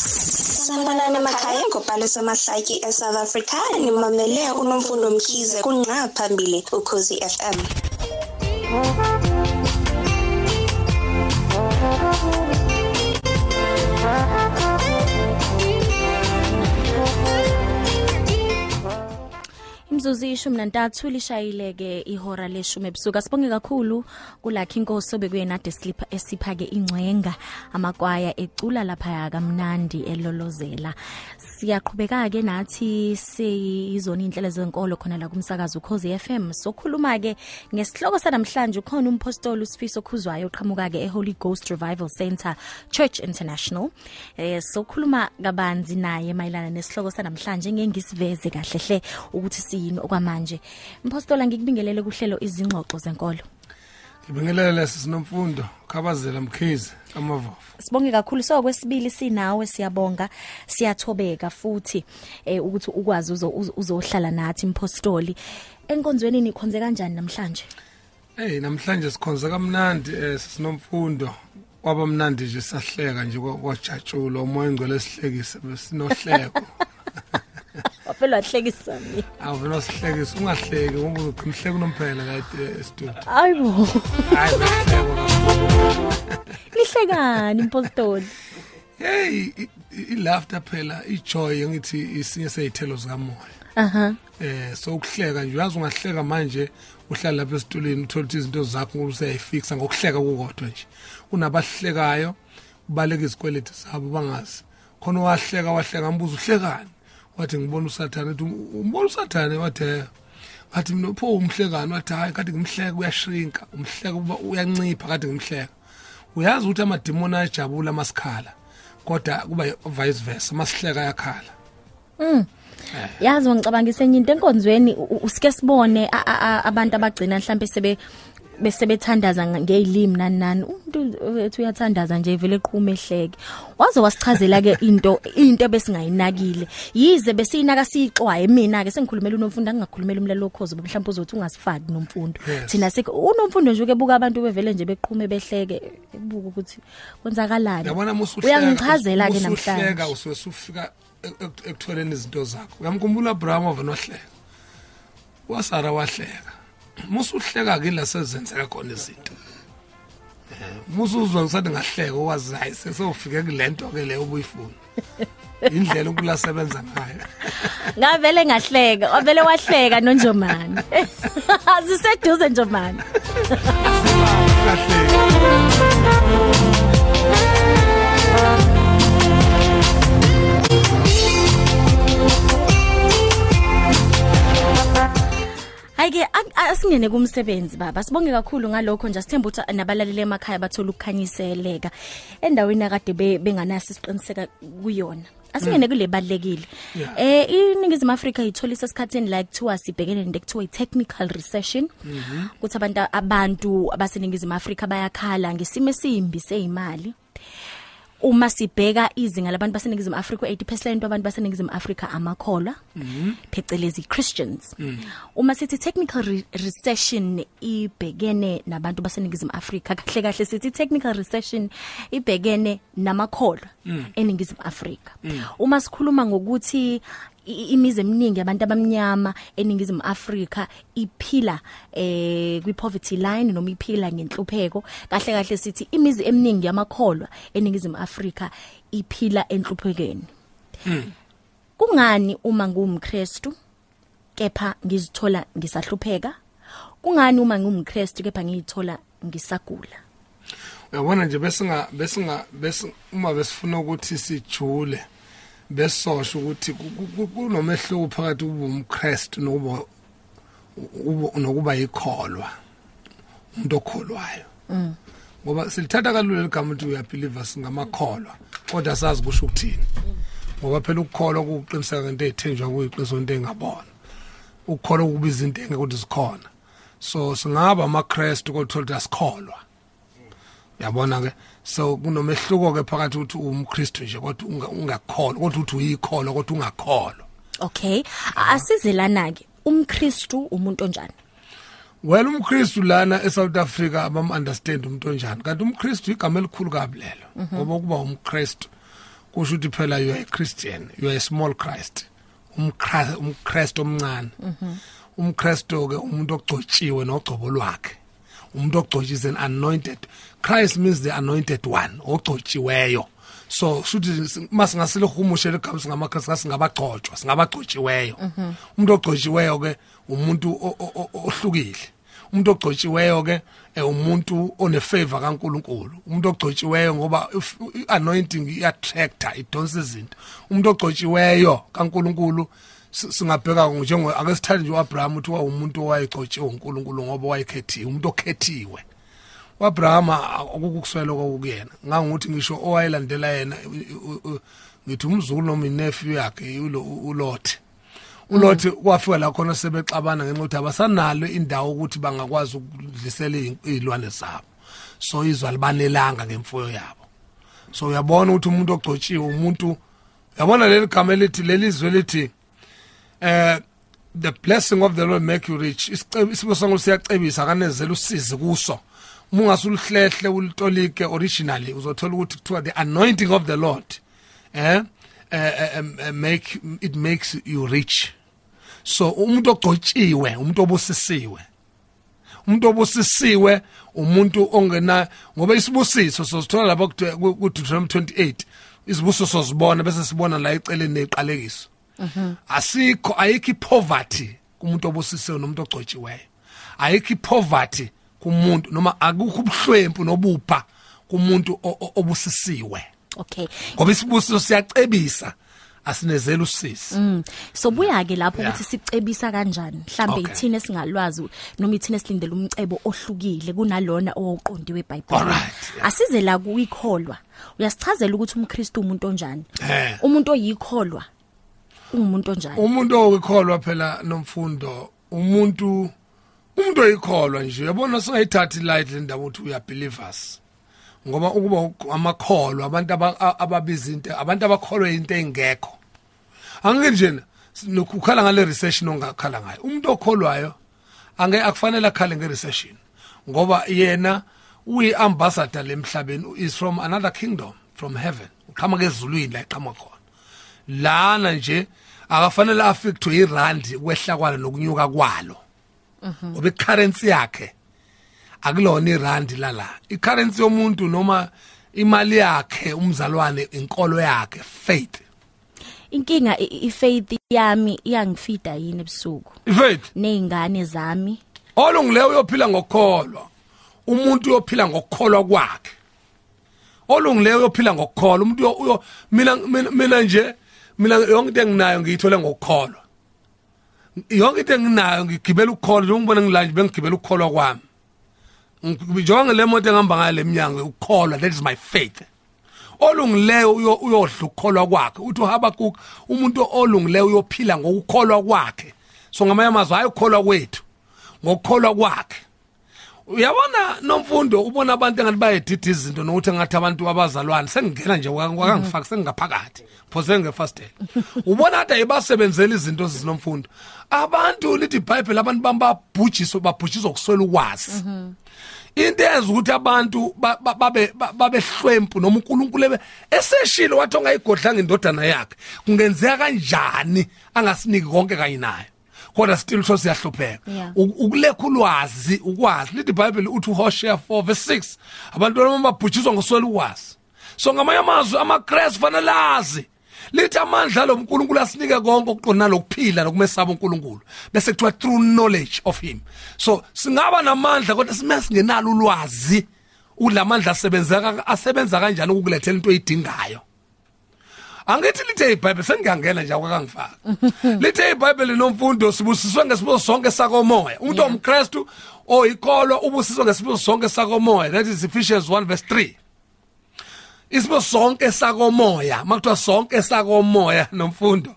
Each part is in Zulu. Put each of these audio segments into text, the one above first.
Sanibonani emakhaya ngobhalo samahlaki eSouth Africa nimamele unomfundo Mkhize kunqa phambili ukhosi FM Imzuzu ishumi nantathu lishayileke ihora leshumi ebusuku. Sibonge kakhulu kulakhi inkosi obekuyena ade slipper esiphake ingcwenga amakwaya ecula lapha kamnandi elolozela. Siyaqhubeka ke nathi siyizona inhlelo zenkolo khona la kumsakazo ukhozi FM sokhuluma ke ngesihloko sanamhlanje ukhona umpostoli usifiso khuzwayo oqhamuka ke eHoly Ghost Revival Center Church International. Eh sokhuluma kabanzi naye mayelana nesihloko sanamhlanje ngengisiveze kahle hle ukuthi siyini okwamanje? Mpostola ngikubingelele kuhlelo izingxoxo zenkolo. Ngibingelele sinomfundo khabazela mkhizi amavofu Sibonge kakhulu. So kwesibili sinawe siyabonga siyathobeka futhi eh ukuthi ukwazi uzo- uzohlala nathi impostoli. Enkonzweni nikhonze kanjani namhlanje? Hey namhlanje sikhonza kamnandi eh sinomfundo. Kwaba mnandi nje sahleka nje kwajatshulo umoya ngcwele sihlekise besinohleko. waphela wahlekisa mina awuvela sihlekise ungahleki ngoba uzoqhimhleka unomphela la e-studio. Ayibo hayi behleko lihlekani impostoli? Hey i- i- i-laughter phela i-joy ngithi isinye seyithelo zikamoya. Aha. Eh so ukuhleka nje uyazi ungahleka manje uhlala lapha esitulweni uthola ukuthi izinto zakho useyayifixa ngokuhleka kukodwa nje. Kunabahlekayo ubaleka izikweleti zabo bangazi. Khona wahleka wahleka ngibuza uhlekani. Wathi ngibona usathane uthi umbona usathane wathi "Eh." wathi mina pho umhlekani wathi hayi kade ngimhleka uyashrinka umhleka uba uyancipha kade ngimhleka. Uyazi ukuthi amadimoni ayajabula masikhala kodwa kuba vice versa masihleka yakhala yazi ngicabangise enye into enkonzweni u- u- usike sibone a- a- a- abantu abagcina mhlambe sebe besebethandaza ngezilimi nani nani. Umuntu wethu uyathandaza nje vele eqhuma ehleke. Waze wasichazela ke into into besingayinakile yize besiyinaka siyixwaye. Mina ke sengikhulumela unomfundo angingakhulumela umlalo lokhozo mhlawumbe uzothi ungasifaki nomfundo Yes. thina sik unomfundo nje ukebuka abantu bevele nje beqhume behleke ebuka ukuthi kwenzakalani. Yabona musuhleka uyangichazela ke musuhleka namhlanje. usuke sufika ek- ekutholeni izinto zakho. Uyamkhumbula Abraham ovenohleka wasara wahleka. Musuhleka kila sezenzeka khona izinto. Eh musuzwa ngisathi ngahleka wazi hayi sesofike kulento ke leyo ubuyifuna indlela ukulasebenza ngayo. Ngavele ngahleka wavele wahleka nonjomani. Asiseduze njomani Hayike asingene kumsebenzi baba. Sibonge kakhulu ngalokho nje. Sithemba ukuthi nabalaleli emakhaya bathola ukukhanyiseleka endaweni akade be- benganasi isiqiniseka kuyona. Asingene kule balekile Yeah. eh iningizimu Afrika itholisa esikhatheni like kuthiwa sibhekene nento ekuthiwa i-technical recession. Ukuthi abantu abantu abaseningizimu Afrika bayakhala ngesimo esimbi sezimali uma sibheka izinga labantu baseningizimu Afrika 80% wabantu baseningizimu Afrika amakholwa phecelezi Christians. Uma sithi technical re recession ibhekene nabantu baseningizimu Afrika kahle kahle sithi technical recession ibhekene namakholwa eningizimu Afrika. Uma sikhuluma ngokuthi i- imizi eminingi abantu abamnyama eningizimu Afrika iphila eh kwi poverty line noma iphila ngenhlupheko. Kahle kahle sithi imizi eminingi yamakholwa eningizimu Afrika iphila enhluphekweni. Kungani uma ngumkrestu kepha ngizithola ngisahlupheka? Kungani uma ngumkrestu kepha ngiyithola ngisagula? Uyabona nje besinga besinga bese uma besifuna ukuthi sijule besosho ukuthi ku- ku- ku- kunomehluko phakathi kuba umKristu nokuba nokuba yikholwa umuntu okholwayo. Ngoba silithatha kalula ligama ukuthi uyabelieve singamakholwa kodwa sazi kusho ukuthini. Ngoba phela ukukholwa kuqiniseka into ezithenjwa kuyiqiniso into engabona ukukholwa kuba izinto engeke ukuthi zikhona so singaba amaKristu kodwa uthola ukuthi asikholwa. Yabona ke? So kunomehluko ke phakathi ukuthi umKristu nje kodwa unga- ungakholwa kodwa uthi uyikholwa kodwa ungakholwa. Okay. Asizelana ke umkristu umuntu onjani? Well umKristu lana eSouth Africa abam understand umuntu onjani. Kanti umKristu igama elikhulu kabi lelo ngoba kuba umKristu kusho ukuthi phela you are a Christian you are a small Christ umChrist umChrist omncane. umChristo ke umuntu ogcotshiwe nogcobo lwakhe. Umuntu ogcotshiwe is an anointed. Christ means the anointed one ogcotshiweyo. So shuthi masingasile humushe legama singamakhrisi singabagcotshwa singabagcotshiweyo. Umuntu ogcotshiweyo ke umuntu ohlukile. Umuntu ogcotshiweyo ke eh, umuntu onefavor kaNkuluNkulu. Umuntu ogcotshiweyo ngoba anointing iattractor idonsa izinto. Umuntu ogcotshiweyo kaNkuluNkulu singabheka njengo ake sithande nje uAbraham uthi wawumuntu owayegcotshiwe uNkulunkulu ngoba wayekhethiwe umuntu okhethiwe. uAbraham akukuswela kokuyena ngangukuthi ngisho owayelandela yena ngithi umzukulu noma inephew yakhe uLot uLot kwafika la khona sebexabana ngenxa ukuthi abasanalo indawo ukuthi bangakwazi ukudlisela izilwane zabo. So izwa libanelanga ngemfuyo yabo. So uyabona ukuthi umuntu ogcotshiwe umuntu yabona leli gama elithi lelizwe lithi eh the blessing of the lord make you rich. Isibo sonke siyacebisa kanezela usizi kuso. Uma ungasuluhlehle ulitolike originally uzothola ukuthi kuthiwa the anointing of the lord eh uh, make it makes you rich. So umuntu ogcotshiwe umuntu obusisiwe. Umuntu obusisiwe umuntu ongena ngoba isibusiso sozithola lapha ku Deuteronomy 28 isibuso sozibona bese sibona la eceleni neqalekiso. Asikho ayikho poverty kumuntu obusisiwe nomuntu ogcotshiweyo. Ayikho poverty kumuntu noma akukho ubuhlwempu nobupha kumuntu obusisiwe. Okay. Ngoba isibusiso siyacebisa asinezela usisi. Mm. so buya ke lapho ukuthi sicebisa kanjani? Mhlambe Okay. ithina singalwazi noma ithina silindele umcebo ohlukile kunalona owuqondiwe eBhayibhelini asize la kuyikholwa. Uyasichazela ukuthi umKristu umuntu onjani? Umuntu oyikholwa. Ungumuntu onjani umuntu owekholwa phela nomfundo umuntu umuntu oyikholwa nje. Uyabona singayithathi light le ndaba ukuthi are believers ngoba ukuba amakholwa abantu ababiza into abantu abakholwa into engekho. Angike nje nokukhala ngale recession ongakhala ngayo. Umuntu okholwayo ange akufanele akhale nge-recession ngoba yena uyi-ambassador lemhlabeni is from another kingdom from heaven. Uqhamuka ezulwini la iqhamuka khona. Lana nje akafanele affectwe irandi kwehla kwalo nokunyuka kwalo. Ngoba icurrency yakhe akulona irandi lala. Icurrency yomuntu noma imali yakhe umzalwane inkolo yakhe faith inkinga ifaith yami iyangifida yini ebusuku? Ifaith nezingane zami. Olungileyo uyophila ngokukholwa. Umuntu uyophila ngokukholwa kwakhe. Olungileyo uyophila ngokukholwa. Umuntu uyo- mina- mina nje mina yonke into enginayo ngiyithole ngokukholwa. Yonke into enginayo ngigibela ukukholwa njengoba ngibona ngilanje bengigibela ukukholwa kwami. Njengoba le moto engihamba ngayo leminyango ukukholwa that is my faith. Olungileyo uyo- uyodla ukukholwa kwakhe. Uthi uhabakuk umuntu olungileyo uyophila ngokukholwa kwakhe. So ngamanye amazwi hayi ukukholwa kwethu ngokukholwa kwakhe. Uyabona nomfundo ubona abantu engathi bayedida izinto nokuthi engathi abantu abazalwane? Sengingena nje wakangifaki sengingaphakathi. Phose ngefastel ubona kade ayibasebenzela izinto zinomfundo abantu lithi ibhayibheli abantu bami babhujiswe babhujiswa kuswela ukwazi. Into eyenza ukuthi abantu ba- ba- babe ba- babehlwempu noma uNkulunkulu ebe eseshilo wathi ongayigodlanga indodana yakhe kungenzeka kanjani angasiniki konke kanye naye? Kodwa still so siyahlupheka. Ukulekha ulwazi ukwazi. Lithi iBhayibheli uthi uHosea 4 verse 6 abantu bama babhujiswa ngoswela ukwazi so ngamanye amazwi amaKrestu fanele azi. Lithi amandla lo uNkulunkulu asinike konke okuqonda lokuphila nokumesaba uNkulunkulu bese kuthiwa through knowledge of him. So singaba namandla kodwa sime singenalo ulwazi ulamandla asebenza asebenza kanjani ukukulethela into oyidingayo? Angithi lithe iBhayibheli sengiyangena nje akwakangifaka lithe iBhayibheli nomfundo sibusiswe ngesibuzo sonke sakomoya. Umuntu omKristu oyikholwa ubusiswe ngesibuzo sonke sakomoya. That is Ephesians 1 verse 3 isibuzo sonke sakomoya makuthiwa sonke sakomoya nomfundo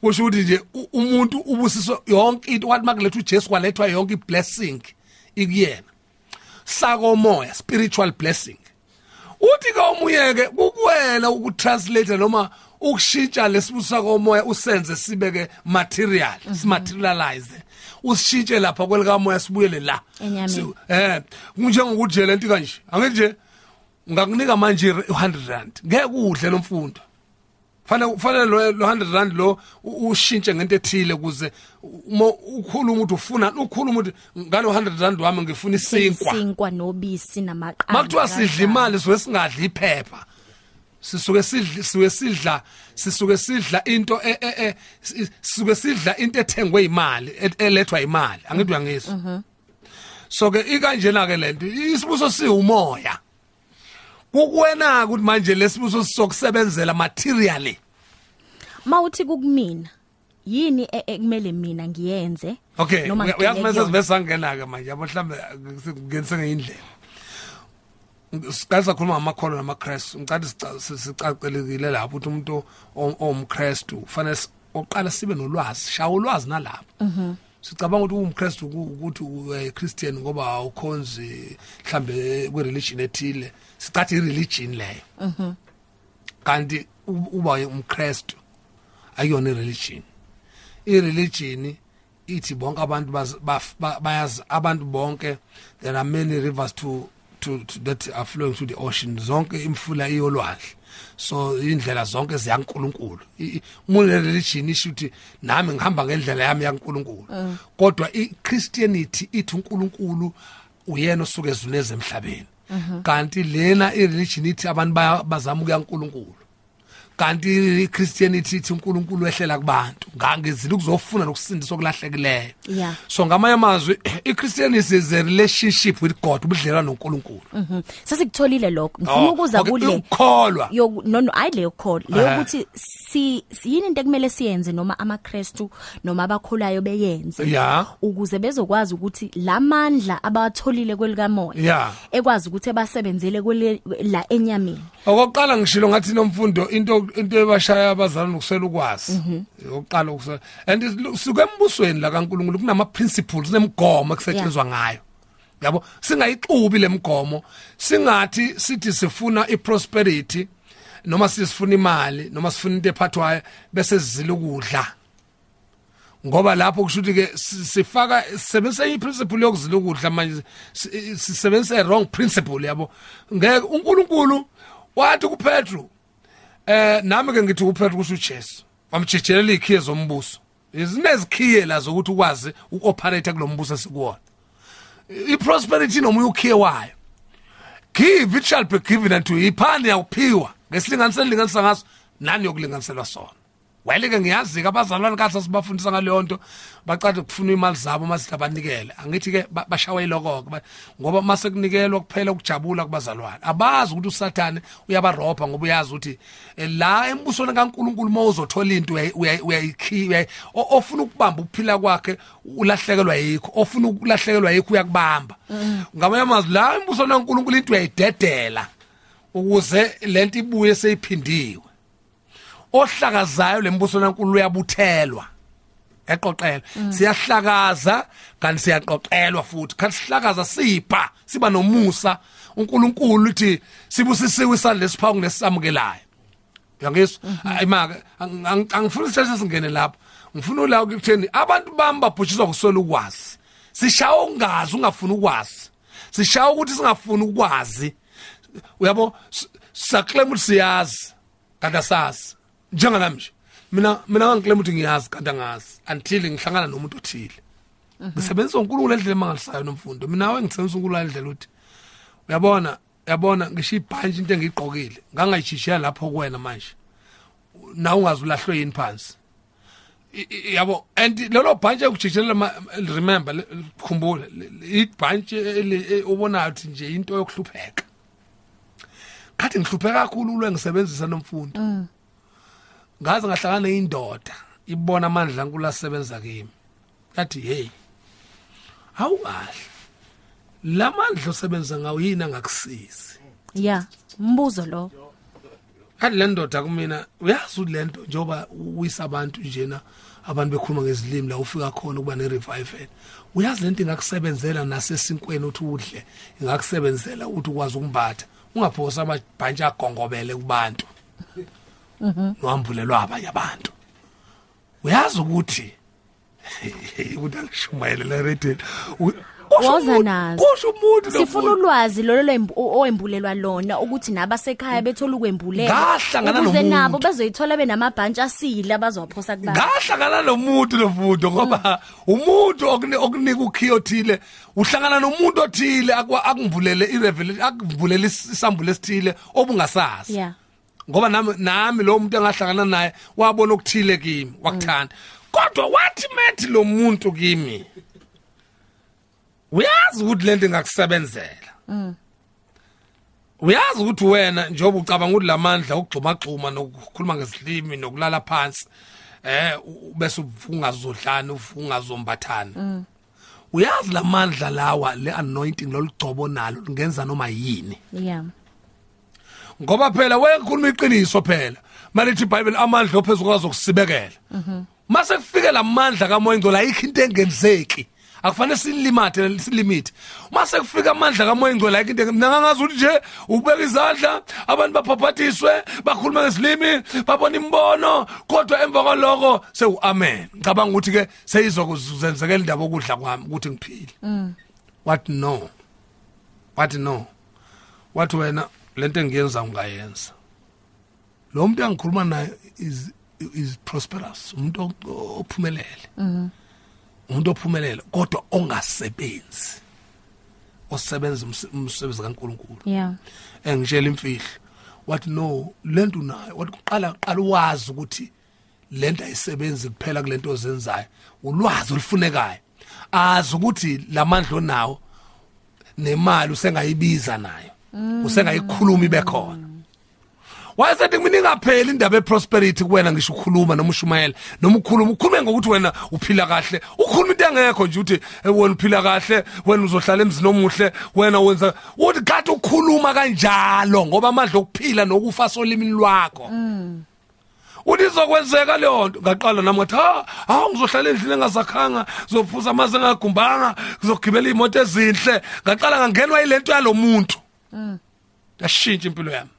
kusho ukuthi nje umuntu ubusiswe yonke into wathi makuletha uJesu kwalethwa yonke iblessing ikuyena. Sakomoya spiritual blessing. Uthi ka umuyeke kukuwena ukutranslate noma ukushintsha lesibusa komoya usenze sibeke material simaterialize. Usishintshe lapha kwelika moya sibuyele la. Eh kunjengokuthi nje lento kanje. Angithi nje ngakunika manje 100 rand. Ngeke udle lomfundo fanele kufanele lo lo 100 rand lo ushintshe ngento ethile kuze uma ukhuluma ukuthi ufuna ukhuluma ukuthi ngalo 100 rand wami ngifuna isinkwa. Isinkwa nobisi namaqanda makuthiwa sidla imali siwe singadli iphepha. Sisuke sidla siwe sidla sisuke sidla into e- e- e- si- sisuke sidla into ethengwe imali e- elethwa imali angithi uyangizwa so ke ikanjena ke lento isibuso siwumoya kukwena ukuthi manje lesibuso sizokusebenzela materially. Mawuthi kukumina yini e- ekumele mina ngiyenze? Okay noma uya- ngigxile uyazi mase kuyona? sibe sangena ke manje yabo mhlambe singenise ngeindlela siqalisa khuluma ngamakholwa namakrestu ngicela sicacelekile lapho ukuthi umuntu owumkrestu kufanele oqala sibe nolwazi shawo ulwazi nalapho. Sicabanga ukuthi uwumkrestu ku- ukuthi uyichristian ngoba awukhonzi mhlambe kwi-religion ethile sicathi i-religion leyo. Kanti u- uba umkrestu ayiyona i-religion. I-religion ithi bonke abantu bayazi abantu bonke there are many rivers to, to, to that are flowing to the ocean zonke imfula iyolwandle. So indlela zonke ziyankulunkulu. Mune religion isho ukuthi nami ngihamba ngendlela yami yankulunkulu. Kodwa i-christianity ithi unkulunkulu uyena osuke ezuneze emhlabeni. Kanti lena i-religion ithi abantu baya- bazama ukuya nkulunkulu kanti iChristianity ithi uNkulunkulu wehlela kubantu ngangezile ukuzofuna nokusindiswa kulahlekileyo Yeah. so ngamanye amazwi iChristianity is a relationship with God ubudlelwano noNkulunkulu Mhm. sesikutholile lokho ngifuna Oh, ukuza okay, kule ukukholwa. yoku- no no ayi leyo call leyo Eh. ukuthi si si- yini into ekumele siyenze noma amaKristu noma abakholayo beyenze Yeah. ukuze bezokwazi ukuthi lamandla abawatholile kwelikamoya Yeah. ekwazi ukuthi ebasebenzele kwele la enyameni okokuqala ngishilo ngathi nomfundo into into ebashaya abazalwane ukusela ukwazi. Okokuqala ukusela and suke embusweni la kaNkulunkulu kunama principles nemigomoekusetshenzwa ngayo. Yabo? Singayixubi lemigomo singathi sithi sifuna iprosperity noma sifuna imali noma sifuna into ephathwayo bese sizila ukudla. Ngoba lapho kusho ukuthi ke si- sifaka sisebenzisa iprinciple yokuzila ukudla manje si- sisebenzisa wrong principle yabo? Ngeke uNkulunkulu wathi kuPetru eh nami ke ngithi kuPetru kusho uJesu. Wamjijelela ikhiye zombuso. Izinezikhiye la zokuthi ukwazi ukuoperate kulombuso sikuwona iprosperity noma uyukhiye wayo. Give it shall be given unto you. Iphani yakuphiwa ngesilinganiso elilinganisa ngaso? Nani yokulinganiselwa sona? Wele ke ngiyazi ke abazalwane kathi sibafundisa ngaleyo nto. Baqale ukufuna imali zabo mase abanikele angithi ke ba- bashawe iloko ke ngoba mase kunikelwa kuphela ukujabula kubazalwane. Abazi ukuthi usathane uyabarobha ngoba uyazi ukuthi eh, la embusweni kaNkuluNkulu mawuzothola into uyayi- uyayi- uyayikhi uyayi- o- ofuna ukubamba ukuphila kwakhe ulahlekelwa yikho. Ofuna ukulahlekelwa yikho uyakubamba. Ngamanye amazwi la embusweni kaNkuluNkulu into uyayidedela ukuze lento ibuye seyiphindiwe. Ohlakazayo lembuso nankulu uyabuthelwa yaqoqelwa siyahlakaza kanti siyaqoqelwa futhi. Kanti sihlakaza sipha siba nomusa. uNkulunkulu uthi sibusisiwe isandla lesiphawu nesisamukelayo. Uyangizwa? Ayimaka angifuni isithathe singene lapho. Ngifuna la ukutheni abantu bami babhujiswa kuswela ukwazi. Sishawa ungazi ungafuni ukwazi. Sishawa ukuthi singafuni ukwazi. Uyabo? S- saclaim ukuthi siyazi. Kanti asazi. Njengalami nje mina mina ngangiclaim ukuthi ngiyazi kanti angazi. Until ngihlangana nomuntu othile. Ngisebenzisa uNkulunkulu endlela emangalisayo nomfundo. Mina wengisebenzisa uNkulunkulu endlela uthi uyabona uyabona ngisho ibhanji into engiyigqokile. Ngangayijishela lapho kuwena manje. Na ungazi ulahlwe yini phansi? Yabo and lelo bhanji ekujijelela ma- remember khumbula eli- e- ubonayo ukuthi nje into yokuhlupheka. Kathi ngihlupheka kakhulu ulwe ngisebenzisa nomfundo. Ngaze ngahlangana neindoda ibona amandla kaNkulunkulu asebenza kimi. Yathi hey awukahle. Lamandla osebenza ngawo yini angakusizi? Ya mbuzo lo. Kanti le ndoda kumina uyazi ukuthi lento njengoba uyisa abantu njena abantu bekhuluma ngezilimi la ufika khona ukuba ne-revival uyazi lento ingakusebenzela nasesinkweni uthi udle ingakusebenzela ukuthi ukwazi ukumbatha ungaphosa amabhantshi agongobele kubantu. Nohambulelwa abanye abantu. Uyazi ukuthi ukuthi angishumayele la kusho Woza umuntu- nazo. kusho umuntu sifuna ulwazi lolo lwembu- o- owembulelwa lona ukuthi nabasekhaya bethola ukwembulela Ngahlangana ukuze nomuntu. nabo bezoyithola benamabhantshi asile abazowaphosa kubaba ngahlangana nomuntu lovudo ngoba umuntu okune- okunika ukhiyo othile. Uhlangana nomuntu othile akuvulele irevelation akuvulele isambulo esithile obungasazi. Yeah. Ngoba nami nami lo muntu engahlangana naye wabona okuthile kimi wakuthanda. Kodwa wathi methi lo muntu kimi uyazi ukuthi lento ingakusebenzela. Uyazi ukuthi wena njengoba ucabanga ukuthi lamandla okugxuma gxuma nokukhuluma ngesilimi nokulala phansi eh u- bese ungazodlana ungazombathana uyazi lamandla lawa le anointing lolugcobo nalo lingenza noma yini? Yeah. Ngoba phela wekhuluma iqiniso phela. Malithi iBhayibheli amandla ophezulu kwazo kusibekela mase kufike lamandla kamoya ingcwele ayikho into engenzeki. Akufanele silimathe silimit mase kufika amandla kamoya ingcwele ayikho into engen- nangangazi ukuthi nje ukubeka izandla abantu baphaphathiswe bakhuluma ngesilimi babona imbono kodwa emva kwaloko sewu amen. Ngicabanga ukuthi ke seyizokuzenzekela indaba okudla kwami ukuthi ngiphile. What no? What no? Wathi wena lento engiyenza ungayenza. Lo muntu engikhuluma naye is is prosperous umuntu ophumelele. Umuntu ophumelele kodwa ongasebenzi. Osebenza umse- umsebenzi kaNkuluNkulu. Yeah engitshela imfihlo wathi no lento nayo wathi uqala qala wazi ukuthi lento ayisebenzi kuphela kulento ozenzayo. Ulwazi olufunekayo. Azi ukuthi lamandla onawo nemali usengayibiza nayo. Usengayikhuluma ibe khona wayesethi kumina ingapheli indaba eprosperity kuwena ngisho ukhuluma noma ushumayela? Noma ukhuluma ukhulume ngokuthi wena uphila kahle. Ukhuluma into engekho nje uthi eh, wena uphila kahle wena uzohlala emzini omuhle wena wenza uthi kade ukhuluma kanjalo ngoba amandla okuphila nokufa solimini lwakho. Uthi izokwenzeka leyo nto. Ngaqala nami ngathi ha hawu ngizohlala endlini engazakhanga ngizophuza amanzi engagumbanga ngizogibela iy'moto ezinhle. Ngaqala ngangenwa yilento yalo muntu. Yashintsha impilo yami.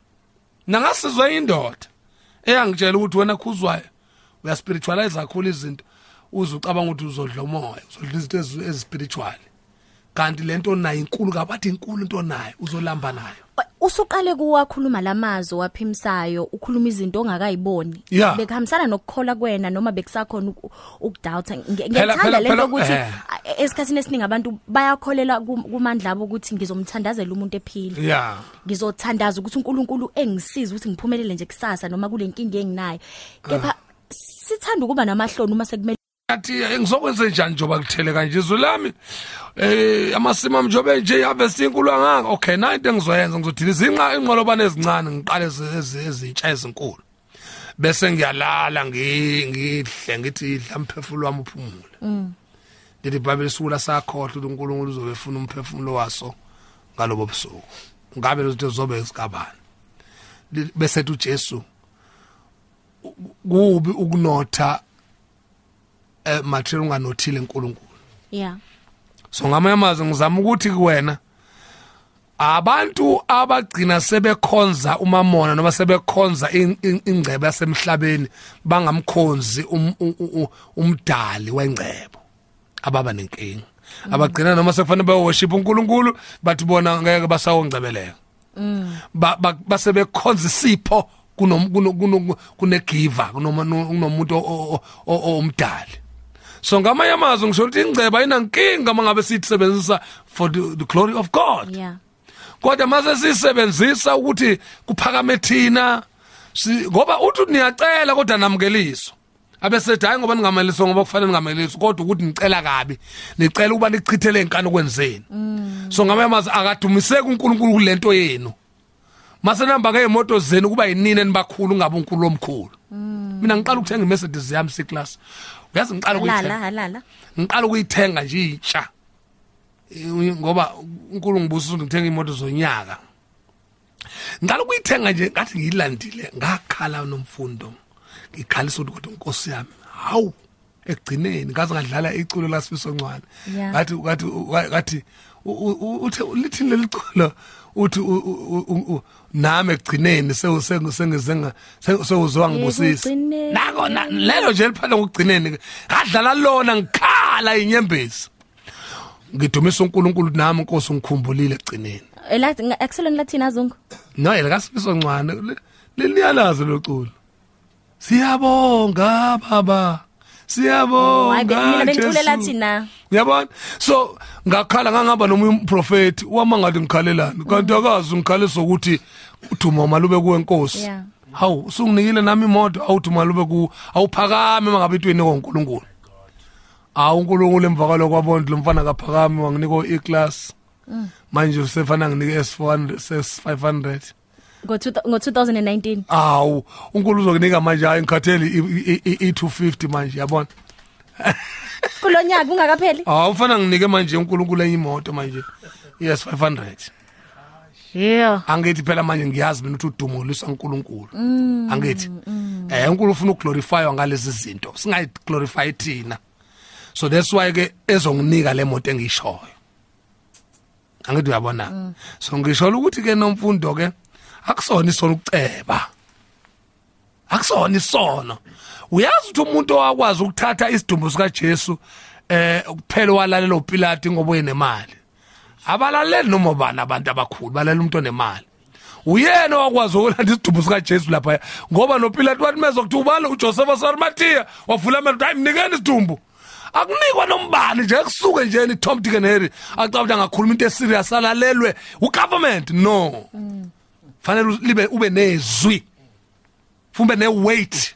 Nangasizwa indoda eyangitshela ukuthi wena khuzwayo uyaspiritualize kakhulu izinto uze ucabanga ukuthi uzodla umoya uzodla izinto ezispiritual. Kanti lento nayo inkulu kabathi inkulu into nayo uzolamba nayo. Usuqale kuwakhuluma lamazwi waphimsayo ukhuluma izinto ongakayiboni. Yeah. bekuhambisana nokukhola kwena noma bekusakhona uku- ukudoubt Nge- Phela- ngiyithanda phela- lento phela- ukuthi eh. a- esikhathini esiningi abantu bayakholela kum- kumandla abo ukuthi ngizomthandazela umuntu ephila ya. Ngizothandaza ukuthi uNkulunkulu engisize ukuthi ngiphumelele nje kusasa noma kule nkinga enginayo. Kepha sithanda ukuba namahloni uma sekumele athi ngizokwenza njani njoba kuthele kanje? Izwi lami eh amasima njobe nje harvest inkulu angaka okay na into engizoyenza ngizodiliza inqa inqolobane ezincane ngiqale ezi- ezi- ezintsha ezinkulu. Bese ngiyalala ngi- ngidle ngithi idla umphefumulo wami uphumule. Lithi ibhayibheli sukula sakhohlwa ukuthi uNkulunkulu uzobe efuna umphefumulo waso ngalobo busuku. Ngabe lezo zinto zobe zikabani? Li- bese ethi uJesu kubi ukunotha eh material unganothile uNkulunkulu yeah. So ngamanye amazwi ngizama ukuthi kuwena abantu abagcina sebekhonza umamona noma sebekhonza in- in- ingcebo yasemhlabeni bangamkhonzi um- umdali wengcebo ababa nenkinga. Abagcina noma sekufanele baworship uNkulunkulu bathi bona ngeke basawongcebeleka. Ba ba- base bekhonza isipho kunoma kunomuntu omdali. So ngamanye amazwi ngisho ukuthi ingceba ayinankinga mangabe siyisebenzisa for the, the glory of God. Yeah. Kodwa mase sisebenzisa ukuthi kuphakame thina ngoba uthi niyacela kodwa namukeliso. Abesethi hayi ngoba ningameliswa ngoba kufanele ningameliswa kodwa ukuthi nicela kabi nicela ukuba nichithele inkani okwenzeni so ngamanye amazwi akadumiseki uNkulunkulu kulento yenu. Mase nihamba ngey'moto zenu kuba yinini enibakhulu ungabe unkulunkulu omkhulu. Mina ngiqala ukuthenga imercedes yami seclass uyazi ngiqala ukuyithenga? halala halala ngiqala ukuyithenga nje itsha. Eh, ngoba uNkulunkulu ngibusisa ukuthi ngithenga imoto zonyaka. Ngicela ukuyithenga nje ngathi ngiyilandile ngakhala nomfundo. Ngikhalisa ukuthi kodwa inkosi yami hawu ekugcineni ngaze ngadlala iculo lasifiso ncwane. Yeah. ngathi ngathi ngathi u- u- uthe lithini leli culo uthi u- u- u- u- nami ekugcineni sewu- sengu- sengize nga- sewu- sewuzwa ngibusisa Ekugcineni. nako na- lelo nje liphela ngokugcineni ngadlala lona ngikhala inyembezi. Ngidumisa uNkulunkulu nami inkosi ngikhumbulile egcineni elathi akuselweni lathini azungu no elikasifiso ncwane leliyalazi lo culo siyabonga baba. Siyabonga mina bengiculela thina Uyabona? So ngakhala ngangaba nomunye umprofeti wamangathi ngikhalelani kanti akazi ngikhalisa ukuthi uthuma malube kuwe enkosi. Yeah. Hawu usunginikile nami imoto awuthuma lube ku awuphakame mangabe itweni koNkulunkulu. Awu uNkulunkulu emvakalo kwabona lo mfana kaphakame wanginika i-class. Manje usefana nginike S400 S500. Ngo ngo 2019 Awu uNkulunkulu uzokunika manje hayi ngikhatheli i250 manje yabona. kulonyaka ungakapheli Hawu ufana nginike manje uNkulunkulu enye imoto manje. Yes 500. yeah. Angithi phela manje ngiyazi mina ukuthi udumuliswa uNkulunkulu. Angithi eh uNkulunkulu ufuna ukuglorifywa ngalezi zinto singayi glorify thina. So that's why ke ezonginika le moto engiyishoyo angithi uyabona? So ngisho ukuthi ke nomfundo ke akusona isona ukuceba. Akusona isono. Uyazi ukuthi umuntu owakwazi ukuthatha isidumbu sika Jesu eh kuphela walalela uPilate ngoba uyenemali. Abalaleli noma bani abantu abakhulu balalela umuntu onemali. Uyena wakwazi ukulanda isidumbu sika Jesu lapha ngoba noPilate wathi mezokuthi ubani uJoseph waseRimathia wavula amehlo hayi mnikeni isidumbu. Akunikwa nombani nje kusuke nje ni Tom Dick and Harry acabanga ngakhuluma into eserious alalelwe ugovernment no. Fanele libe ube nezwi. Fumbe neweight.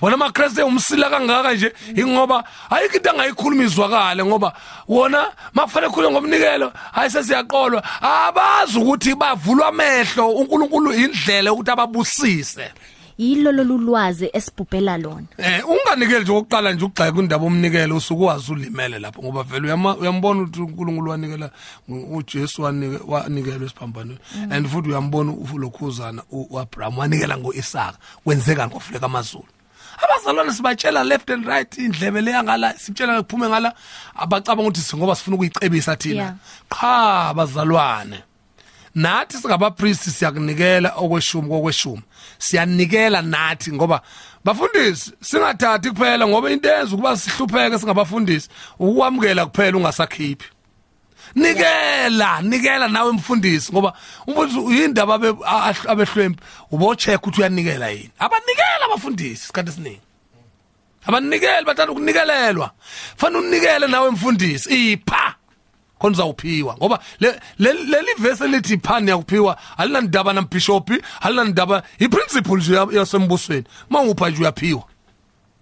Wona amaKristu umsila kangaka nje ingoba ayikho into angayikhuluma izwakale ngoba wona makufanele khulwe ngomnikelo hayi sesiyaqolwa. Abazi ukuthi bavulwa amehlo uNkulunkulu indlela ukuthi ababusise. Yilo lolulwazi esibhubhela lona. Eh unganikeli nje oqala nje ukugxeka indaba omnikelo usuku wazi ulimele lapho ngoba vele uyama- uyambona ukuthi uNkulunkulu wanikela uJesu wanike wanikelwa esiphambanweni. And futhi uyambona ulokhuzana uAbraham wanikela ngoIsaka kwenzeka ngofuleka amazulu. Abazalwane sibatshela left and right indlebe leya ngala sitshela kuphume ngala. Abacabanga ukuthi singoba sifuna ukuyicebisa Yeah. thina qha abazalwane. Nathi singabapriest siyakunikela okweshumi kokweshumi. Siyanikela nathi ngoba bafundisi singathathi kuphela ngoba into eyenza ukuba sihlupheke singabafundisi ukwamukela kuphela ungasakhiphi. Nikela nikela nawe mfundisi ngoba umfundisi uyindaba abe- a- abehlwempi ubocheck ukuthi uyanikela yini. Abanikela abafundisi isikhathi esiningi. Abanikeli bathanda ukunikelelwa fanele unikele nawe mfundisi. Ipha! Khona uzawuphiwa ngoba le- le- leli verse elithi iphani yakuphiwa alinandaba nambishop alinandaba iprinciple nje ya- yasembusweni. Mawupha nje uyaphiwa.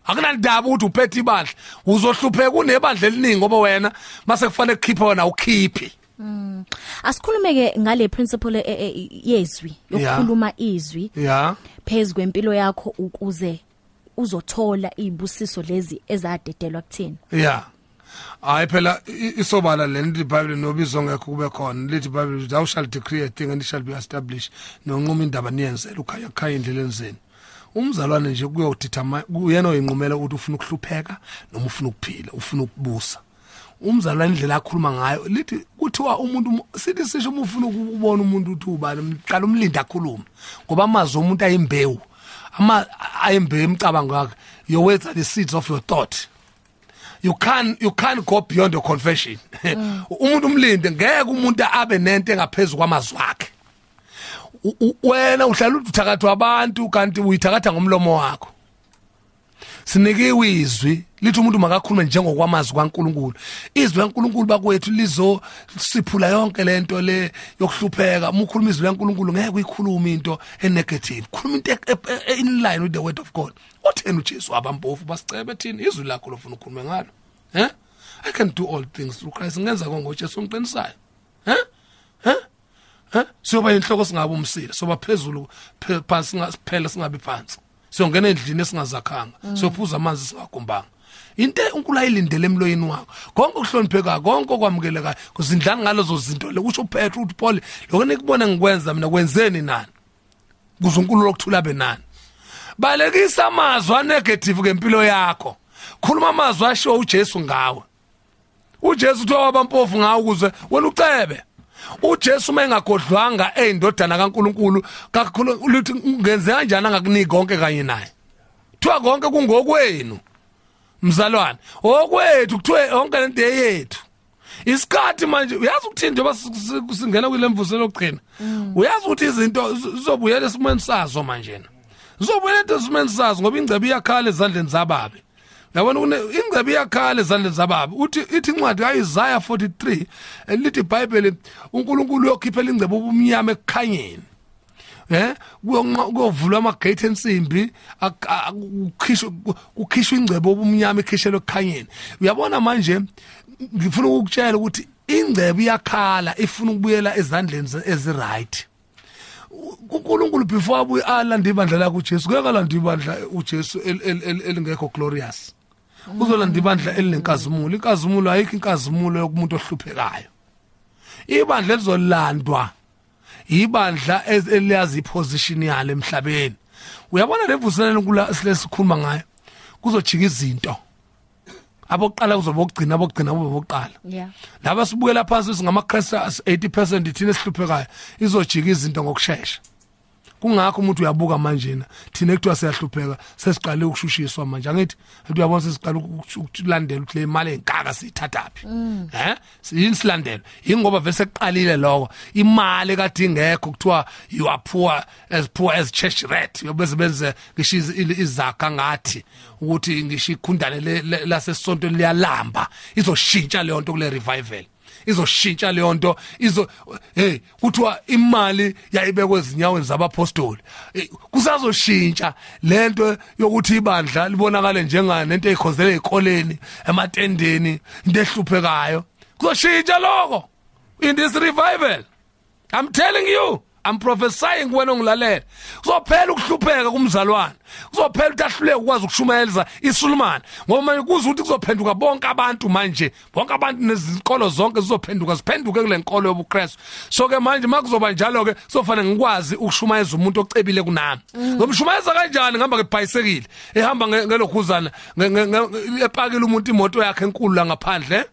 Akunandaba ukuthi uphethe ibandla. Uzohlupheka unebandla eliningi ngoba wena mase kufanele kukhipha wena ukhiphi asikhulumeke ngale principle e- e- yezwi Yeah. yokukhuluma izwi ya. phezulu kwempilo yakho ukuze uzothola izibusiso lezi ezadedelwa kuthina. Ya. Hayi phela i- isobala le lithi bible nobizo ngekho kube khona. Lithi bible thou shall decree a thing and it shall be established. Nonquma indaba niyenzela ukhaya khaya endleleni zenu. Umzalwane nje kuyodithama uyena oyinqumela ukuthi ufuna ukuhlupheka noma ufuna ukuphila ufuna ukubusa. Umzalwane indlela akhuluma ngayo lithi kuthiwa umuntu mu- sithi sisho uma ufuna ukubona umuntu ukuthi ubani mqala umlindi akhulume. Ngoba amazwi omuntu ayimbewu ama ayimbewu imicabango yakhe your words are the seeds of your thought. You can you can't go beyond your confession. Umuntu umlinde ngeke umuntu abe nento engaphezulu kwamazwi akhe. Wena uhlala uthakatha abantu kanti uyithakatha ngomlomo wakho. Sinikiwe izwi lithi umuntu makakhulume njengokwamazwi kaNkuluNkulu. Izwi laNkuluNkulu bakwethu lizo siphula yonke lento le yokuhlupheka. Uma ukhuluma izwi laNkuluNkulu ngeke uyikhulume into enegative. Khuluma into e- e- e- in line with the word of God. Utheni uJesu abampofu basicebe thini izwi lakho lofuna ukukhuluma ngalo. Eh? I can do all things through Christ. Ngenza konke uJesu ongiqinisayo eh? Eh? Eh? Siyoba inhloko singabe umsila soba phezulu phe- phansi singaphela singabe phansi. Siyongena endlini esingazakhanga. Siyophuza amanzi singagumbanga into uNkulunkulu ayilindele emloyeni wakho. Konke ukuhlonipheka konke okwamukelekayo. Kuzindlanga ngalezo zinto? Le kusho uPetru uthi Paul lokho nikubona ngikwenza mina kwenzeni nani? Kuze uNkulunkulu okuthula be nani? Balekisa amazwi anegative ngempilo yakho. Khuluma amazwi asho uJesu ngawe. uJesu uthiwa wabampofu ngawo ukuze wena ucebe. uJesu mayengagodlwanga eyindodana kaNkuluNkulu kakhulu lithi ngenze kanjani angakuniki konke kanye naye? Kuthiwa konke kungokwenu mzalwane. Okwethu kuthiwe yonke lento yethu isikhathi manje uyazi ukuthini njengoba singena kwilemvuselo lokugcina uyazi ukuthi izinto zizobuyela esimweni sazo manje. Zizobuyela esimweni sazo ngoba ingcebe iyakhala ezandleni zababe yabona kune ingcebe iyakhala ezandleni zababe uthi ithi incwadi kaIsaiah 43 elithi iBhayibheli uNkulunkulu uyokhiphela ingcebe ubumnyama ekukhanyeni eh kuyovulwa amagate ensimbi ukukhishwa kukhishwa ingcebo obumnyama ikhishelwe ekukhanyeni uyabona manje ngifuna ukukutshela ukuthi ingcebo iyakhala ifuna ukubuyela ezandleni eziright. uNkulunkulu before abuye alanda ibandla lakhe uJesu kuyakalanda ibandla uJesu elingekho glorious. Uzolanda ibandla elinenkazimulo inkazimulo ayikho inkazimulo yokumuntu ohluphekayo. Ibandla elizolandwa ibandla eliyazi iposition yalo emhlabeni. Uyabona levuselelo kula silesikhuluma ngayo? Kuzojika izinto. Abokuqala kuzoba ukugcina abokugcina kube bokuqala. Yeah. Laba sibukela phansi singamaKristu 80% thina esihluphekayo izojika izinto ngokusheshsha kungakho umuntu uyabuka manje na thina ekuthiwa siyahlupheka sesiqale ukushushiswa manje. Angithi uyabona sesiqale ukulandela ukuthi le mali enkaka siyithathaphi eh? Yini silandela? Ingoba vese kuqalile lokho? Imali kade ingekho kuthiwa you are poor as poor as church rat. Yobese benze ngisho izakha ngathi ukuthi ngisho ikhundane lasesonto liyalamba. Izoshintsha leyo nto kule revival. Izoshintsha leyo nto izo hey kuthiwa imali yayibekwe ezinyaweni zabapostoli. Kusazoshintsha lento yokuthi ibandla libonakale njengane nento ekhozela ezikoleni ematendeni into ehluphekayo. Kuzoshintsha lokho. In this revival. I'm telling you. I'm prophesying kuwena ongilalela. Kuzophela ukuhlupheka kumzalwane. Kuzophela ukuthi ahluleke ukwazi ukushumayela isulumane. Ngoba manje kuze ukuthi kuzophenduka bonke abantu manje. Bonke abantu nezinkolo zonke zizophenduka ziphenduke kule nkolo yobuKristu. So ke manje makuzoba njalo ke kuzofanele ngikwazi ukushumayeza umuntu ocebile kunami. Ngomshumayeza kanjani? Ngihamba ngebhayisekile ehamba ngelokhuzana epakile umuntu imoto yakhe enkulu la ngaphandle.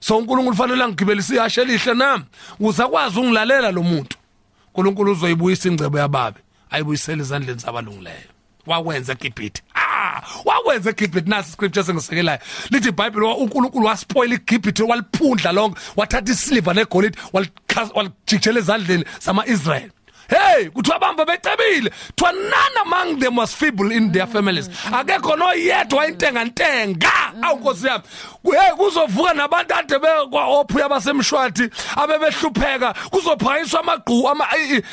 So uNkulunkulu fanele angigibelise ihashe elihle nami. Ukuze akwazi ungilalela lo muntu. uNkulunkulu uzoyibuyisa ingcebo yababe ayibuyisele ezandleni zabalungileyo. Wakwenza eGibhithe. Ah wakwenza eGibhithe. Nasi scripture sengisekelayo lithi iBhayibheli uNkulunkulu waspoil iGibhithe waliphundla lonke wathatha isiliva negolide walijikjela ezandleni zama-Israel hey kuthiwa bamba becebile. Kuthiwa none among them was feeble in their families. Akekho noyedwa wayintenga ntenga awunkosi yami. Hey kuzovuka nabantu ade bekwaophu yabasemshwathi abebehlupheka. Kuzophakiswa amagqu ama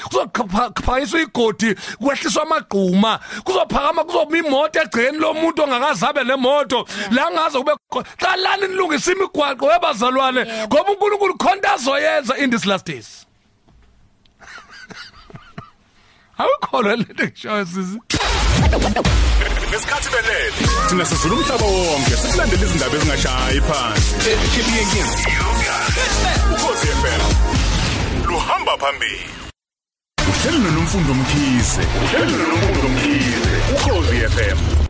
kuzophakiswa igodi kwehliswa amagquma. Kuzophakama kuzoba imoto egceni lomuntu ongakazabe nemoto la ngaze kube qalani nilungisa imigwaqo webazalwane. Ngoba uNkulunkulu khonto azoyenza in this last days. Awukholwa lento ngisho sisi? Nesikhathi belele thina sizula umhlaba wonke sikulandela izindaba ezingashayi phansi. Ukhosi FM luhamba phambili. Uhleli nonomfundo mkhize uhleli nonomfundo mkhize ukhosi FM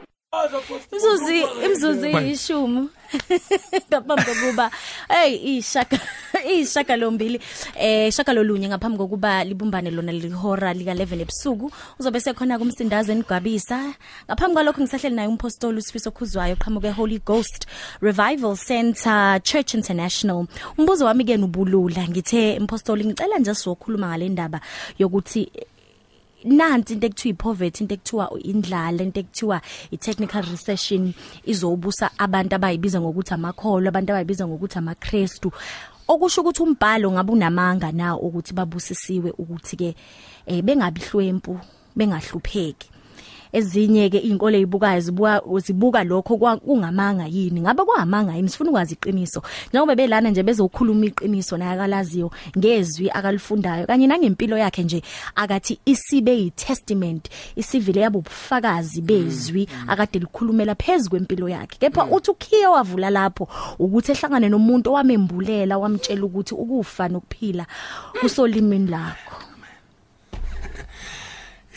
Imzuzi imzuzi yishumi. Ngaphambi kokuba hey ishaka ishaka lombili eh shaka lolunye ngaphambi kokuba libumbane lona lihora lika 11 ebusuku uzobe sekhona kumsindazo enigwabisa ngaphambi kwalokho ngisahleli naye umpostoli usifiso khuzwayo qhamuke Holy Ghost Revival Center Church International. Umbuzo wami ke nubulula ngithe impostoli ngicela nje sokhuluma ngale ndaba yokuthi nanti into ekuthiwa ipoverty into ekuthiwa indlala into ekuthiwa itechnical recession izobusa abantu abayibiza ngokuthi amakholo abantu abayibiza ngokuthi amaKristu okusho ukuthi umbhalo ngabe unamanga na ukuthi babusisiwe ukuthi ke eh bengabi hlwempu bengahlupheki? Ezinye ke izinkolo ezibukayo zibuka zibuka lokho kungamanga yini? Ngabe kuhamanga yini? Sifuna ukwazi iqiniso. Njengoba belana nje bezokhuluma iqiniso naye akalaziyo ngezwi akalifundayo kanye nangempilo yakhe nje akathi isibe yitestament isivile yabo ubufakazi bezwi akade likhulumela phezulu kwempilo yakhe. Kepha uthi ukhiye wavula lapho ukuthi ehlangane nomuntu owamembulela wamtshela ukuthi ukufa nokuphila kusolimini lakho.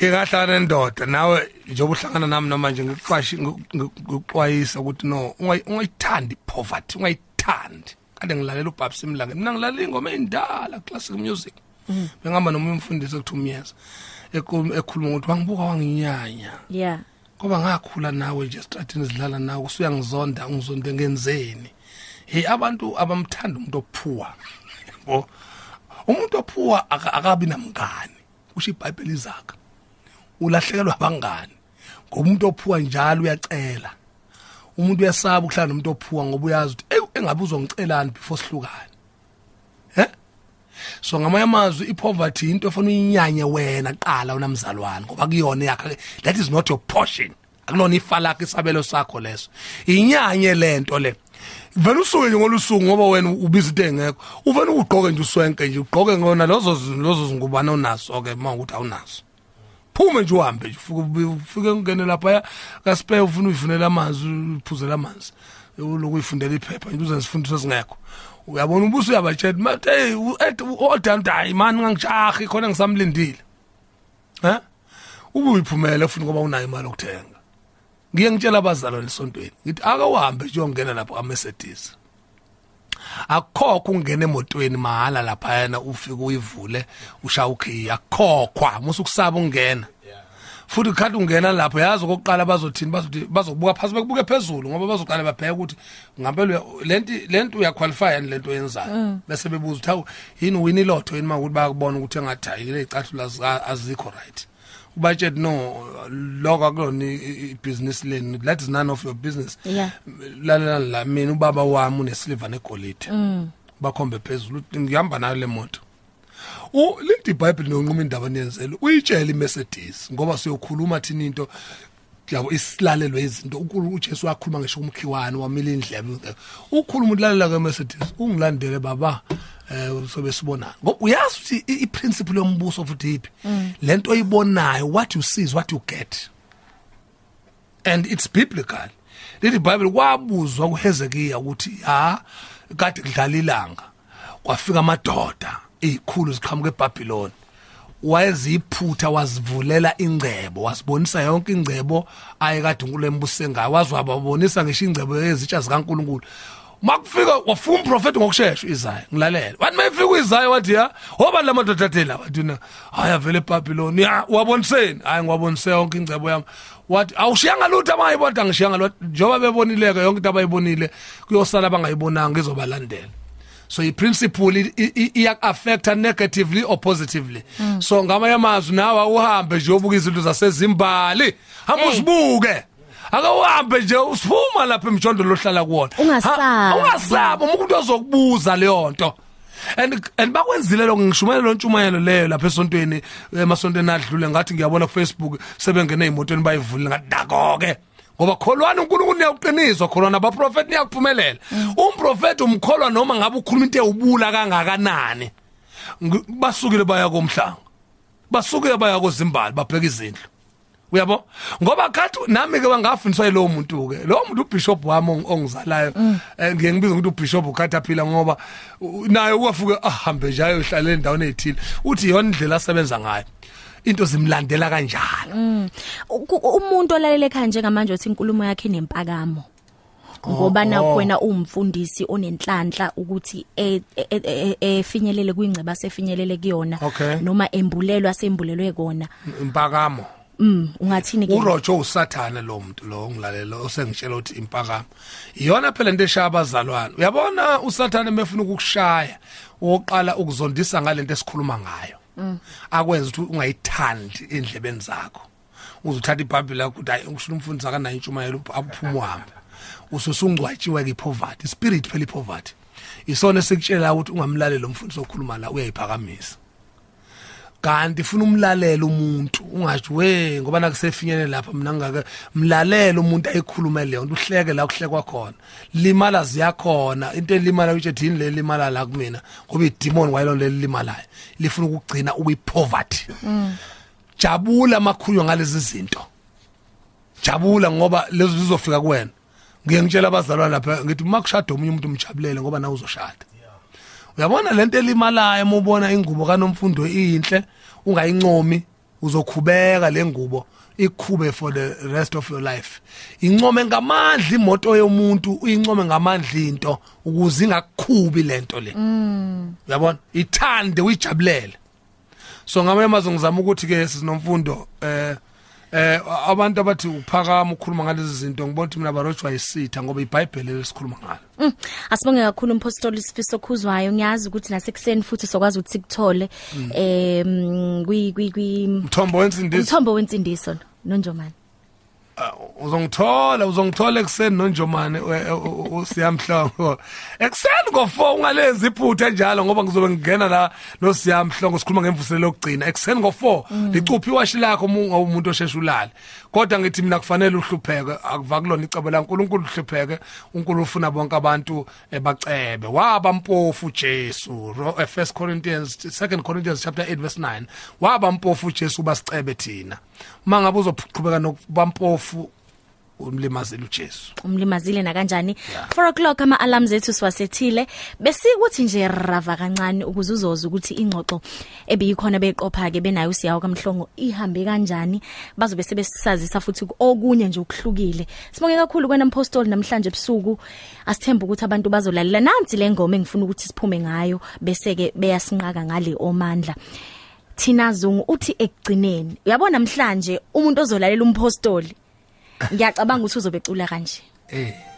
Ikahlana nendoda. Nawe njengoba uhlangana nami namanje ngiqwashi ngikuxwayisa ukuthi no ungayithandi poverty ungayithandi. Kade ngilalela ubab simlange mina ngilalela ingoma endala classic music. Bengihamba nomunye umfundisi okuthi umyeza ekhuluma ukuthi wangibuka wanginyanya. Yeah. Ngoba ngakhula nawe nje estratini sidlala nawe usuyangizonda ngizonde ngenzeni. Hey abantu abamthanda umuntu ophuwa yabo. Umuntu ophuwa aka- akabi namngani. Kusho iBhayibheli izakha ulahlekelwa abangani ngoba umuntu ophuwa njalo uyacela. Umuntu uyasaba ukuhlala nomuntu ophuwa ngoba uyazi ukuthi "Eyi, engabe uzongicelani before sihlukane. He? So ngamanye amazwi ipoverty into efuna uyinyanye wena qala unamzalwane ngoba kuyona yakhe that is not your portion. Akulona ifa lakhe isabelo sakho leso. Inyanye lento le. Vele usuke nje ngolusuku ngoba wena ubiza into engekho. Uvele ugqoke nje uswenke nje ugqoke ngona lozo zi- lozo zingubana onazo ke mawukuthi awunazo phume nje uhambe nje ufike ungene lapha kaspe ufuna uyifunela amanzi uphuzela amanzi. Uloku uyifundela iphepha nje uze sifundiswe singekho uyabona ubuso uyabatshela mathi hey odam hayi man ngangijahi khona ngisamlindile. Ha ube uyiphumela ufuna ngoba unayo imali yokuthenga. Ngiye ngitshela abazalwane esontweni ngithi ake uhambe nje uyongena lapha kaMercedes. Akukhokho ungena emotweni mahala lapha yana ufike uyivule ushaya ukey akukhokhwa musukusaba ungena futhi ukhathi ungena lapho yazi okokuqala bazothini? Bazothi bazobuka phansi bekubuke phezulu ngoba bazoqala babheke ukuthi ngampela lenti lento uyaqualify yani lento oyenzayo? Bese bebuza ukuthi hawu yini win ilotho yini makuthi bayakubona ukuthi engathi hayi le icathulo azika- azikho right. Ubatshela no lokho akulona i- i- ibusiness leni. That is none of your business. Yeah. lalela la mina ubaba wami unesiliva negolide. Bakhombe phezulu uthi ngihamba nayo le moto. U lithi iBhayibheli nonquma indaba niyenzele uyitshela iMercedes ngoba siyokhuluma thina into yabo isilalelwe izinto. uNkulunkulu uJesu wakhuluma ngisho umkhiwane wamila indlebe. Ukhuluma ulalela kweMercedes ungilandele baba. Eh sobe sibonana ngoba uyazi ukuthi i- iprinciple yombuso futhi iphi lento oyibonayo what you see is what you get. And it's biblical. Lithi iBhayibheli kwabuzwa kuHezekiya ukuthi ha kade kudlala ilanga kwafika amadoda ezikhulu ziqhamuka eBhabhiloni. Wayeziphutha wazivulela ingcebo wasibonisa yonke ingcebo ayekade uNkulunkulu embuse ngayo wazwababonisa ngisho ingcebo ezitsha zikaNkulunkulu. Makufika wafika umprofeti ngokusheshsha Isaya ngilalela wathi mayifika uIsaya wathi ya hoba lamadoda athela wathi na haya vele eBhabhiloni. Ya waboniseni. Hayi ngiwabonise yonke ingcebo yami. Wathi awushiyanga lutho abangayibona ngishiyanga lutho. Njoba bebonileke yonke into abayibonile kuyosala abangayibonanga ngizobalandela so iprinciple i- i- iya-affecta negatively or positively. So ngamanye amazwi nawe uhambe nje uyobuka izinto zasezimbali. Hamba Hey. uzibuke ake uhambe nje usiphuma lapha emjondolo lohlala kuwona. Ungasabi. Ha, ungasabi. umuntu ozokubuza leyo nto and and bakwenzile lo ngishumayela lo ntshumayelo leyo lapha esontweni emasontweni adlule. Ngathi ngiyabona ku Facebook sebengene ezimotweni bayivulile ngathi dako ke ngoba kholwana uNkulunkulu uyawuqiniswa kholwana abaprofeti niyakuphumelela. Umprofeti umkholwa noma ngabe ukhuluma into ewubula kangakanani. Ngi- basukile baya komhlanga. Basukile baya kozimbali babheka izindlu. Uyabo? Ngoba khathi nami ke bangafundiswa yilowo muntu ke lo muntu ubishop wami ong- ongizalayo eh, ngiye ngibiza ukuthi ubishop ukhathaphila ngoba u- naye uyafuka ahambe nje ayohlala endaweni ezithile uthi yona indlela asebenza ngayo into zimlandela kanjalo. Uku- umuntu olalele ekhaya njengamanje uthi inkulumo yakhe inempakamo. Ngoba na oh. wena uwumfundisi onenhlanhla ukuthi e- e- e- e- efinyelele kwingceba sefinyelele kuyona Okay. noma embulelwa sembulelwe kona. Impakamo. Mm ungathini ke? Urojo usathana lo muntu lo ngilalela osengitshela ukuthi impakamo. Iyona phela into eshaya abazalwane. Uyabona usathana mefuna ukukushaya woqala ukuzondisa ngalento esikhuluma ngayo. Akwenza ukuthi ungayithandi endlebeni zakho. Uzuthatha iBhayibheli lakho ukuthi hayi ngisho umfundisi akanayo intshumayelo aphuma uhambe ususungcwatshiwe ke poverty spirit phela ipoverty. Isona esikutshela ukuthi ungamlaleli umfundisi okhuluma la uyayiphakamisa. Kanti funa umlalela umuntu ungathi we ngoba nakusefinyene lapha mina ngake mlalela umuntu ayikhulume leyo nto uhleke la kuhlekwa khona. Limala ziyakhona into elimala uthi yini le limala la kumina ngoba idemon wayelo le limalayo lifuna ukugcina ukuyipoverty jabula makhulunywa ngalezi zinto. Jabula ngoba lezo zizofika kuwena. Ngiye ngitshela abazalwane lapha ngithi makushada omunye umuntu umjabulele ngoba nawe uzoshada. Uyabona lento elimalayo uma ubona ingubo kanomfundo inhle ungayincomi uzokhubeka le ngubo ikhube for the rest of your life. Income ngamandla imoto yomuntu uyincome ngamandla into ukuze ingakukhubi lento le. Uyabona? Ithande uyijabulele. So ngamanye amazwi ngizama ukuthi ke sinomfundo eh eh abantu abathi uphakama ukhuluma ngalezi zinto ngibona ukuthi mina barojwa isitha ngoba iBhayibheli lesikhuluma ngalo Mm. Asibonge kakhulu umpostoli Sifiso Khuzwayo ngiyazi ukuthi nasekuseni futhi sokwazi ukuthi sikuthole em kwi kwi kwi mthombo wensindiso umthombo wensindiso nonjomani. Uzongithola uzongithola ekseni nonjomane usiyamhlongo ekseni ngo4 ungalenza iphutha njalo ngoba ngizobe ngingena la lo siyamhlongo sikhuluma ngemvuselelo lokugcina ekseni ngo4 licuphi iwashi lakho umuntu osheshe ulale. Kodwa ngithi mina kufanele uhlupheke akuvakulona icebo la uNkulunkulu uhlupheke uNkulunkulu ufuna bonke abantu bacebe waba mpofu Jesu 1 Corinthians 2 Corinthians chapter 8 verse 9 waba mpofu Jesu basicebe thina. Mangabe uzoqhubeka nokubampofu umlimazile uJesu. Umlimazile na kanjani 4 o'clock ama alarms ethu siwasethile. Besikuthi nje rava kancane ukuze uzoza ukuthi ingxoxo ebeyikhona beqopha ke benayo usiyawo kamhlongo ihambe kanjani. Bazobe sebesazisa futhi okunye nje ukuhlukile sibonge kakhulu kwena mpostoli namhlanje ebusuku. Asithemba ukuthi abantu bazolalela. Nansi le ngoma engifuna ukuthi siphume ngayo bese ke beyasinqaka ngale omandla. Thina Zungu uthi ekugcineni. Uyabona namhlanje umuntu ozolalela umpostoli? Ngiyacabanga ukuthi uzobecula kanje. Eh.